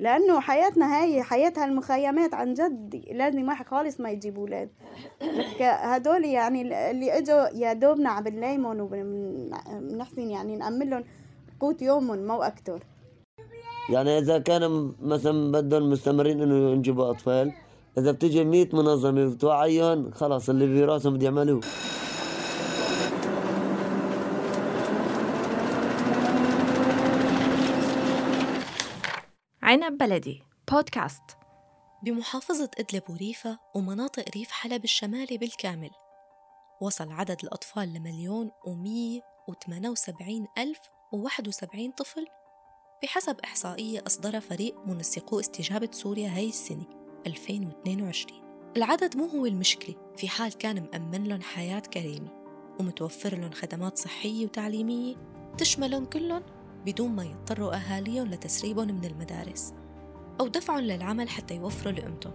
لأنه حياتنا هاي حياة هالمخيمات عن جد لازم واحد خالص ما يجيب أولاد. هدول يعني اللي إجوا يا دوب نعب الليمون وبنحسن يعني نأمن لهم قوت يومهم مو أكثر يعني إذا كان مثلا بدهم مستمرين إنه ينجبوا أطفال إذا بتجي 100 منظمة بتوعيهم خلاص اللي براسهم بده يعملوه. عنب بلدي. بودكاست. بمحافظة إدلب وريفة ومناطق ريف حلب الشمالي بالكامل. وصل عدد الأطفال لمليون ومية وثمانية وسبعين ألف وواحد وسبعين طفل بحسب إحصائية أصدرها فريق منسقو استجابة سوريا هاي السنة 2022 العدد مو هو المشكلة في حال كان مأمن لهم حياة كريمة ومتوفر لهم خدمات صحية وتعليمية تشملهم كلهم بدون ما يضطروا أهاليهم لتسريبهم من المدارس أو دفعهم للعمل حتى يوفروا لقيمتهم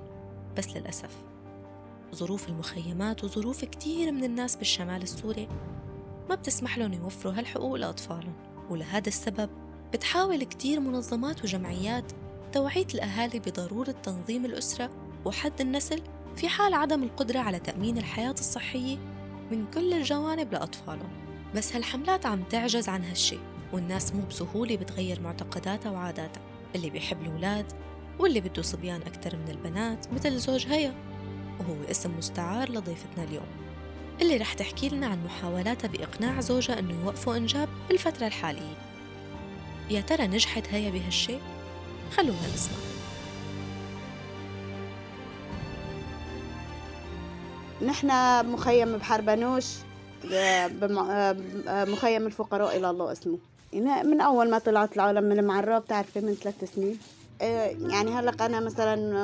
بس للأسف ظروف المخيمات وظروف كتير من الناس بالشمال السوري ما بتسمح لهم يوفروا هالحقوق لأطفالهم. ولهذا السبب بتحاول كتير منظمات وجمعيات توعية الأهالي بضرورة تنظيم الأسرة وحد النسل في حال عدم القدرة على تأمين الحياة الصحية من كل الجوانب لأطفالهم. بس هالحملات عم تعجز عن هالشي. والناس مو بسهولة بتغير معتقداتها وعاداتها. اللي بيحب الأولاد واللي بده صبيان أكتر من البنات مثل زوج هيا وهو اسم مستعار لضيفتنا اليوم. اللي رح تحكي لنا عن محاولاتها بإقناع زوجها أنه يوقفوا إنجاب بالفترة الحالية. يا ترى نجحت هيا بهالشي؟ خلونا نسمع. نحن مخيم بحربنوش مخيم الفقراء إلى الله اسمه. من أول ما طلعت العالم من المعرة بتعرفي من ثلاث سنين. آه، يعني هلا أنا مثلا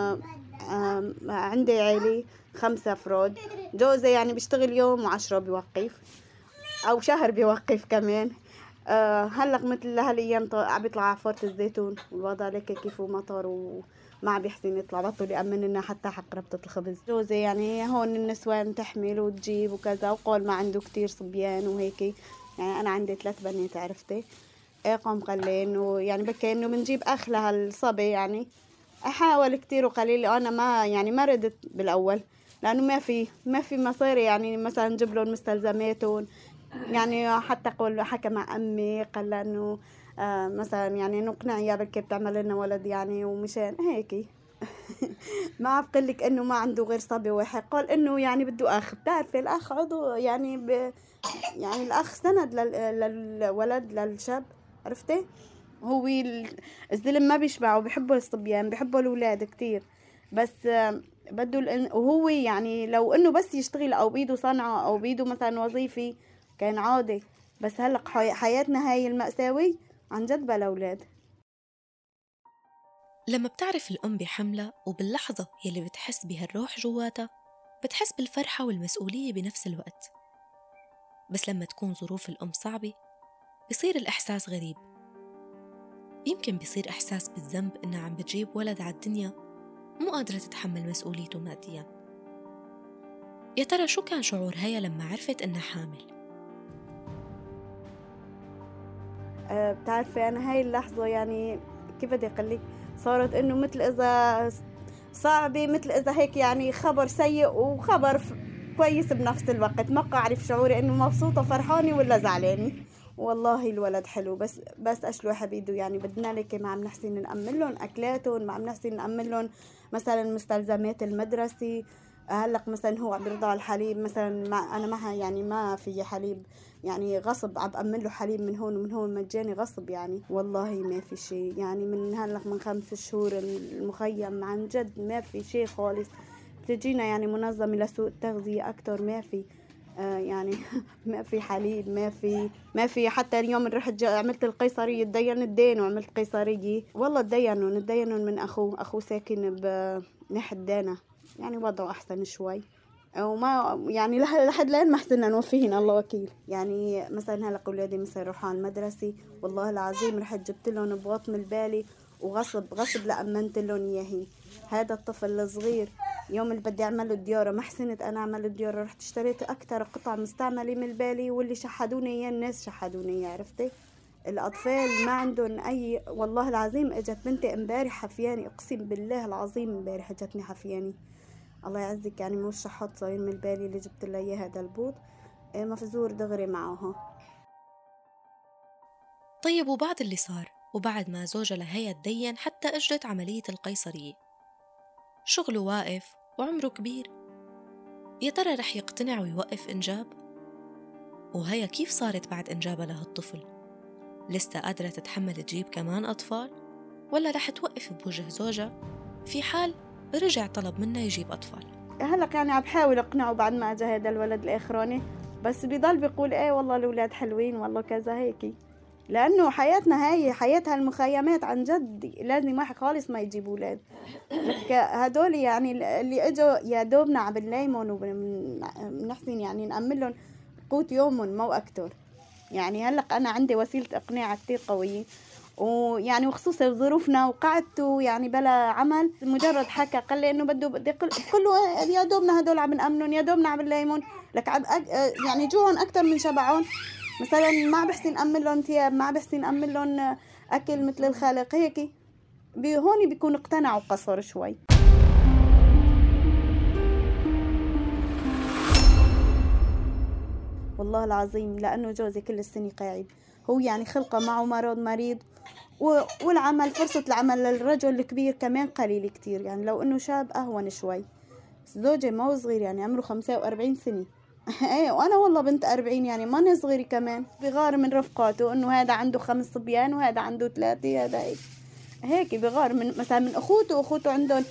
آه، عندي عيلة خمسة أفراد. جوزي يعني بيشتغل يوم وعشرة بيوقف أو شهر بيوقف كمان. آه هلا مثل هالأيام عم بيطلع عفارة الزيتون والوضع لك كيف مطر وما عم بيحسن يطلع. بطل يأمن لنا حتى حق ربطة الخبز جوزي يعني هون النسوان تحمل وتجيب وكذا وقال ما عنده كتير صبيان وهيك. يعني أنا عندي ثلاث بنات عرفتي؟ إيه قام قلين ويعني بكي إنه بنجيب اخلى هالصبي يعني. أحاول كتير وقليل أنا ما يعني ما ردت بالأول لأنه ما في ما في مصاري يعني مثلا نجيب لهم مستلزماتهم. يعني حتى قول حكى مع أمي قال إنه آه مثلا يعني نقنع يا بكي بتعمل لنا ولد يعني ومشان هيك ما عم لك إنه ما عنده غير صبي واحد قال إنه يعني بده اخ بتعرفي الأخ عضو يعني ب يعني الأخ سند للولد للشاب. عرفتي؟ هو الزلم ما بيشبعه. بحبوا الصبيان بحبوا الأولاد كتير. بس بده وهو يعني لو إنه بس يشتغل أو بيده صنعة أو بيده مثلا وظيفي كان عادي. بس هلأ حياتنا هاي المأساوي عن جد بلا أولاد. لما بتعرف الأم بحملة وباللحظة يلي بتحس بها الروح جواتها بتحس بالفرحة والمسؤولية بنفس الوقت. بس لما تكون ظروف الأم صعبة بصير الإحساس غريب. يمكن بصير إحساس بالذنب إنها عم بتجيب ولد على الدنيا مو قادرة تتحمل مسؤوليته ماديا. يا ترى شو كان شعور هيا لما عرفت إنها حامل؟ آه، بتعرفي أنا هاي اللحظة يعني كيف بدي أقول لك صارت إنه مثل إذا صعبة مثل إذا هيك يعني خبر سيء وخبر كويس بنفس الوقت. ما أعرف شعوري إنه مبسوطة فرحانة ولا زعلانة. والله الولد حلو بس بس أشلو حبيبه يعني بدنا لك ما عم نحسن نأمن لهم أكلاتهم ما عم نحسن نأمن لهم مثلا مستلزمات المدرسة. هلق مثلا هو عم يرضع الحليب مثلا ما أنا ما يعني ما في حليب يعني غصب عم بأمن له حليب من هون ومن هون مجاني غصب يعني. والله ما في شيء يعني من هلق من خمس شهور المخيم عن جد ما في شيء خالص. بتجينا يعني منظمة لسوء التغذية أكتر ما في آه يعني ما في حليب ما في ما في. حتى اليوم رحت عملت القيصرية تدين الدين وعملت قيصرية. والله تدينوا تدينوا من أخوه أخوه ساكن بناحية دانا يعني وضعه أحسن شوي. وما يعني لحد الآن ما حسنا نوفيهن الله وكيل. يعني مثلا هلأ أولادي مثلا يروحوا على المدرسة والله العظيم رحت جبت لهم بواطم البالي وغصب غصب لأمنت لهم إياهن هذا الطفل الصغير يوم اللي بدي اعمل له ديارة ما حسنت أنا اعمل ديارة رحت اشتريت أكتر قطع مستعملة من البالي واللي شحدوني إياه الناس شحدوني إياه عرفتي؟ الأطفال ما عندهم أي والله العظيم إجت بنتي امبارح حفياني أقسم بالله العظيم امبارح إجتني حفياني الله يعزك يعني مش صاير من بالي اللي جبت لها إياه هذا البوط. إيه، مفزور دغري معها طيب وبعد اللي صار؟ وبعد ما زوجها لهيا تدين حتى أجرت عملية القيصرية. شغله واقف وعمره كبير. يا ترى رح يقتنع ويوقف إنجاب؟ وهيا كيف صارت بعد إنجابها لهالطفل؟ لسه قادرة تتحمل تجيب كمان أطفال؟ ولا رح توقف بوجه زوجها في حال؟ رجع طلب منها يجيب أطفال. هلا يعني عم بحاول اقنعه بعد ما اجى هذا الولد الإخراني بس بضل بيقول إيه والله الأولاد حلوين والله كذا هيك لأنه حياتنا هاي حياة هالمخيمات عن جد لازم واحد خالص ما يجيب أولاد. هدول يعني اللي إجوا يا دوب نعم بنلايمهم وبنحسن يعني نأمن لهم قوت يومهم مو أكتر. يعني هلأ أنا عندي وسيلة إقناع كثير قوية. ويعني وخصوصا بظروفنا وقعدت يعني بلا عمل مجرد حكى قال لي إنه بده بدي كله يا دوبنا هدول عم نأمنهم يا دوبنا عم نلايمهم لك عم يعني جوعهم أكثر من شبعهم. مثلا ما بحسن امن لهم ثياب ما بحسن امن لهم أكل مثل الخالق هيك. هون بيكون اقتنعوا قصر شوي. والله العظيم لأنه جوزي كل السنة قاعد. هو يعني خلقه معه مرض مريض. والعمل فرصة العمل للرجل الكبير كمان قليل كتير. يعني لو إنه شاب أهون شوي. زوجي ما هو صغير يعني عمره خمسة وأربعين سنة. إيه وأنا والله بنت أربعين يعني ما صغيرة كمان. بغار من رفقاته إنه هذا عنده خمس صبيان وهذا عنده ثلاثة هذا هيك. هيك بغار من مثلا من أخوته واخوته عندهم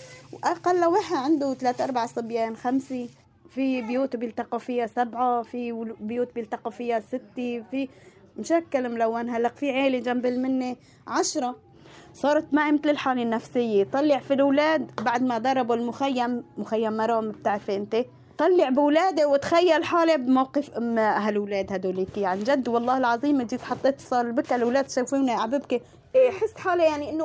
أقل واحد عنده ثلاث أربع صبيان خمسة. في بيوت بيلتقوا فيها سبعة في بيوت بيلتقوا فيها ستة في مشكل ملون هلا في عيلة جنب المني عشرة. صارت معي مثل الحالة النفسية. طلع في الأولاد بعد ما ضربوا المخيم. مخيم مرام بتعرفي أنت. طلع بولادي وتخيل حالي بموقف أم هالولاد هدوليك عن يعني جد والله العظيم جيت حطيت صار بكى الأولاد شافوني عم ببكي إيه حس حالي يعني إنه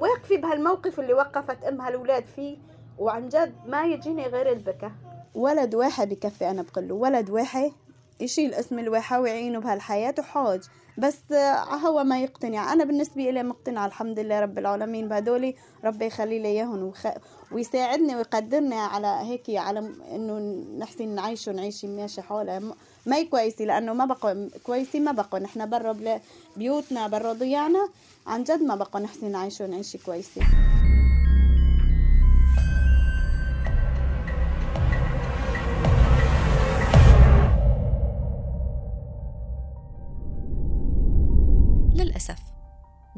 واقفة بهالموقف اللي وقفت أم هالولاد فيه. وعن جد ما يجيني غير البكا ولد واحد بكفي أنا بقول له. ولد واحد يشيل اسم الواحة ويعينه بهالحياة وحاج. بس هو ما يقتنع. أنا بالنسبة إلي مقتنعة الحمد لله رب العالمين. بهدولي ربي يخلي لي إياهم وخ... ويساعدني ويقدرني على هيك على إنه نحسن نعيش ونعيش ماشي حالها ما كويسة لأنه ما بقوا كويسة ما بقوا نحن برا بيوتنا برا ضيعنا عن جد ما بقوا نحسن نعيش ونعيش كويسة.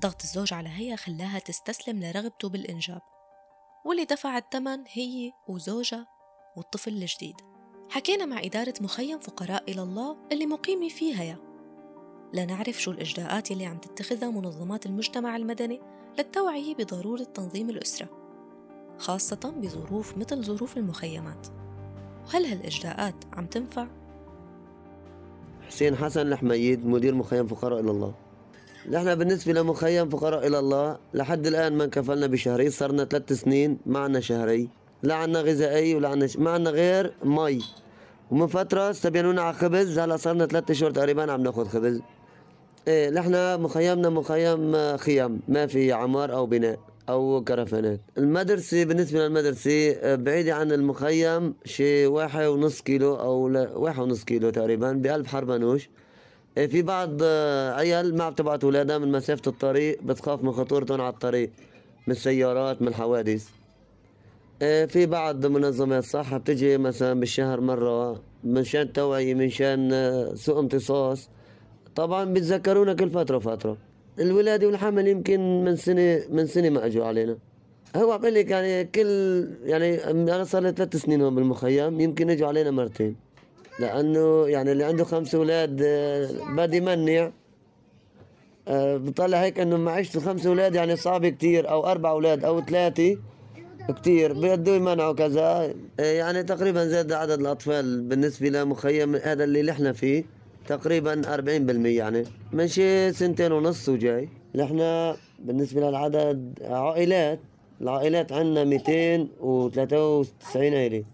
ضغط الزوج على هي خلاها تستسلم لرغبته بالإنجاب واللي دفع الثمن هي وزوجها والطفل الجديد. حكينا مع إدارة مخيم فقراء إلى الله اللي مقيمة فيها يا لنعرف شو الإجراءات اللي عم تتخذها منظمات المجتمع المدني للتوعية بضرورة تنظيم الأسرة خاصة بظروف مثل ظروف المخيمات. وهل هالإجراءات عم تنفع؟ حسين حسن الحميد مدير مخيم فقراء إلى الله. نحن بالنسبة لمخيم فقراء إلى الله لحد الآن ما انكفلنا بشهري صرنا ثلاث سنين ما عنا شهري. لا عنا غذائي ولا عنا ش... ما عنا غير مي. ومن فترة استبينونا على خبز هلا صرنا ثلاثة شهور تقريبا عم ناخذ خبز. إيه نحن مخيمنا مخيم خيام ما في عمار أو بناء أو كرفانات. المدرسة بالنسبة للمدرسة بعيدة عن المخيم شي واحد ونص كيلو أو واحد ونص كيلو تقريبا بقلب حربانوش في بعض آه، عيال ما بتبعت ولادها من مسافة الطريق بتخاف من خطورتهم على الطريق من السيارات من الحوادث. إيه، في بعض منظمات صحة بتجي مثلا بالشهر مرة منشان توعية منشان آه، سوء امتصاص. طبعا بيتذكرونا كل فترة وفترة. الولادة والحمل يمكن من سنة من سنة ما إجوا علينا. هو بقول لك يعني كل يعني أنا صار لي ثلاث سنين هون بالمخيم يمكن إجوا علينا مرتين. لأنه يعني اللي عنده خمس أولاد آه، بده يمنع آه، بطلع هيك إنه معيشته خمس أولاد يعني صعب كتير أو أربع أولاد أو ثلاثة كتير. بده يمنعوا كذا. آه، يعني تقريبا زاد عدد الأطفال بالنسبة لمخيم هذا اللي نحن فيه تقريبا 40% يعني. من شي سنتين ونص وجاي. نحن بالنسبة للعدد عائلات العائلات عندنا 293 عائله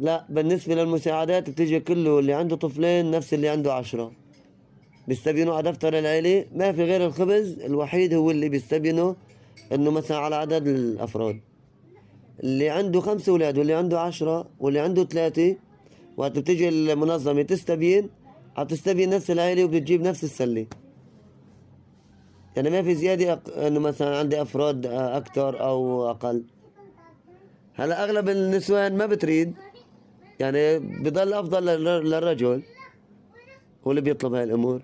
لا بالنسبة للمساعدات بتيجي كله اللي عنده طفلين نفس اللي عنده عشرة. بيستبينوا على دفتر العيلة. ما في غير الخبز الوحيد هو اللي بيستبينوا إنه مثلا على عدد الأفراد. اللي عنده خمس أولاد واللي عنده عشرة واللي عنده ثلاثة وقت بتيجي المنظمة تستبين عم تستبين نفس العيلة وبتجيب نفس السلة. يعني ما في زيادة أق... إنه مثلا عندي أفراد أكثر أو أقل. هلا أغلب النسوان ما بتريد. يعني بضل أفضل للرجل هو اللي بيطلب هاي الأمور.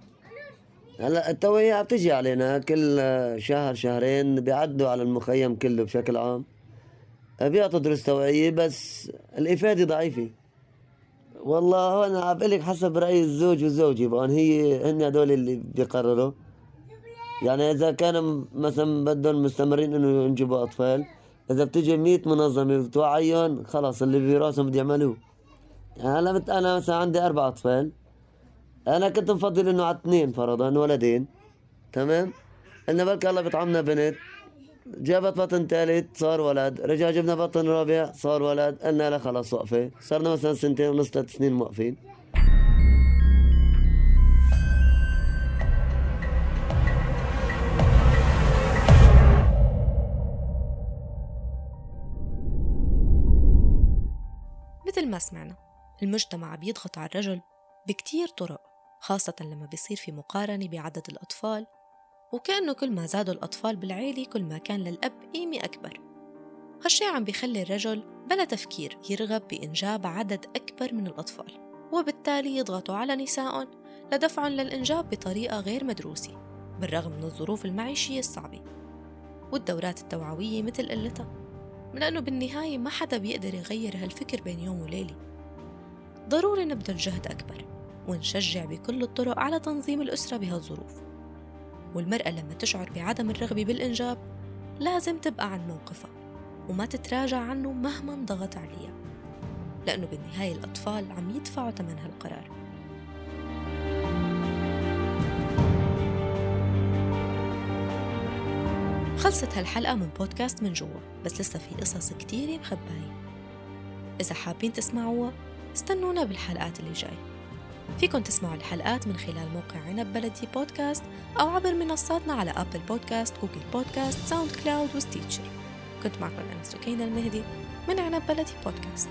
هلأ التوعية عم تجي علينا كل شهر شهرين بيعدوا على المخيم كله بشكل عام. بيعطوا دروس توعية بس الإفادة ضعيفة. والله أنا عم لك حسب رأي الزوج والزوجة بقى هي هن هدول اللي بيقرروا. يعني إذا كانوا مثلا بدهم مستمرين إنه ينجبوا أطفال إذا بتجي 100 منظمة بتوعيهم خلاص اللي براسهم بده يعملوه. هلا أنا مثلا عندي أربع أطفال. أنا كنت مفضل إنه على اثنين فرضا ولدين. تمام؟ قلنا بلكي الله بيطعمنا بنت. جابت بطن ثالث صار ولد. رجع جبنا بطن رابع صار ولد. قلنا لا خلاص وقفة. صرنا مثلا سنتين ونص ثلاث سنين موقفين. مثل ما سمعنا. المجتمع بيضغط على الرجل بكتير طرق خاصة لما بيصير في مقارنة بعدد الأطفال وكأنه كل ما زادوا الأطفال بالعيلة كل ما كان للأب قيمة أكبر. هالشي عم بيخلي الرجل بلا تفكير يرغب بإنجاب عدد أكبر من الأطفال وبالتالي يضغطوا على نسائهم لدفعهم للإنجاب بطريقة غير مدروسة بالرغم من الظروف المعيشية الصعبة والدورات التوعوية مثل قلتها لأنه بالنهاية ما حدا بيقدر يغير هالفكر بين يوم وليلة. ضروري نبذل جهد أكبر ونشجع بكل الطرق على تنظيم الأسرة بهالظروف. والمرأة لما تشعر بعدم الرغبة بالإنجاب لازم تبقى عن موقفها وما تتراجع عنه مهما ضغط عليها لأنه بالنهاية الأطفال عم يدفعوا ثمن هالقرار خلصت هالحلقة من بودكاست من جوا بس لسه في قصص كتيرة مخباية. إذا حابين تسمعوها استنونا بالحلقات اللي جاي. فيكن تسمعوا الحلقات من خلال موقع عنب بلدي بودكاست أو عبر منصاتنا على Apple Podcasts، Google Podcasts، SoundCloud و Stitcher. كنت معكم أنا سكينة المهدي من عنب بلدي بودكاست.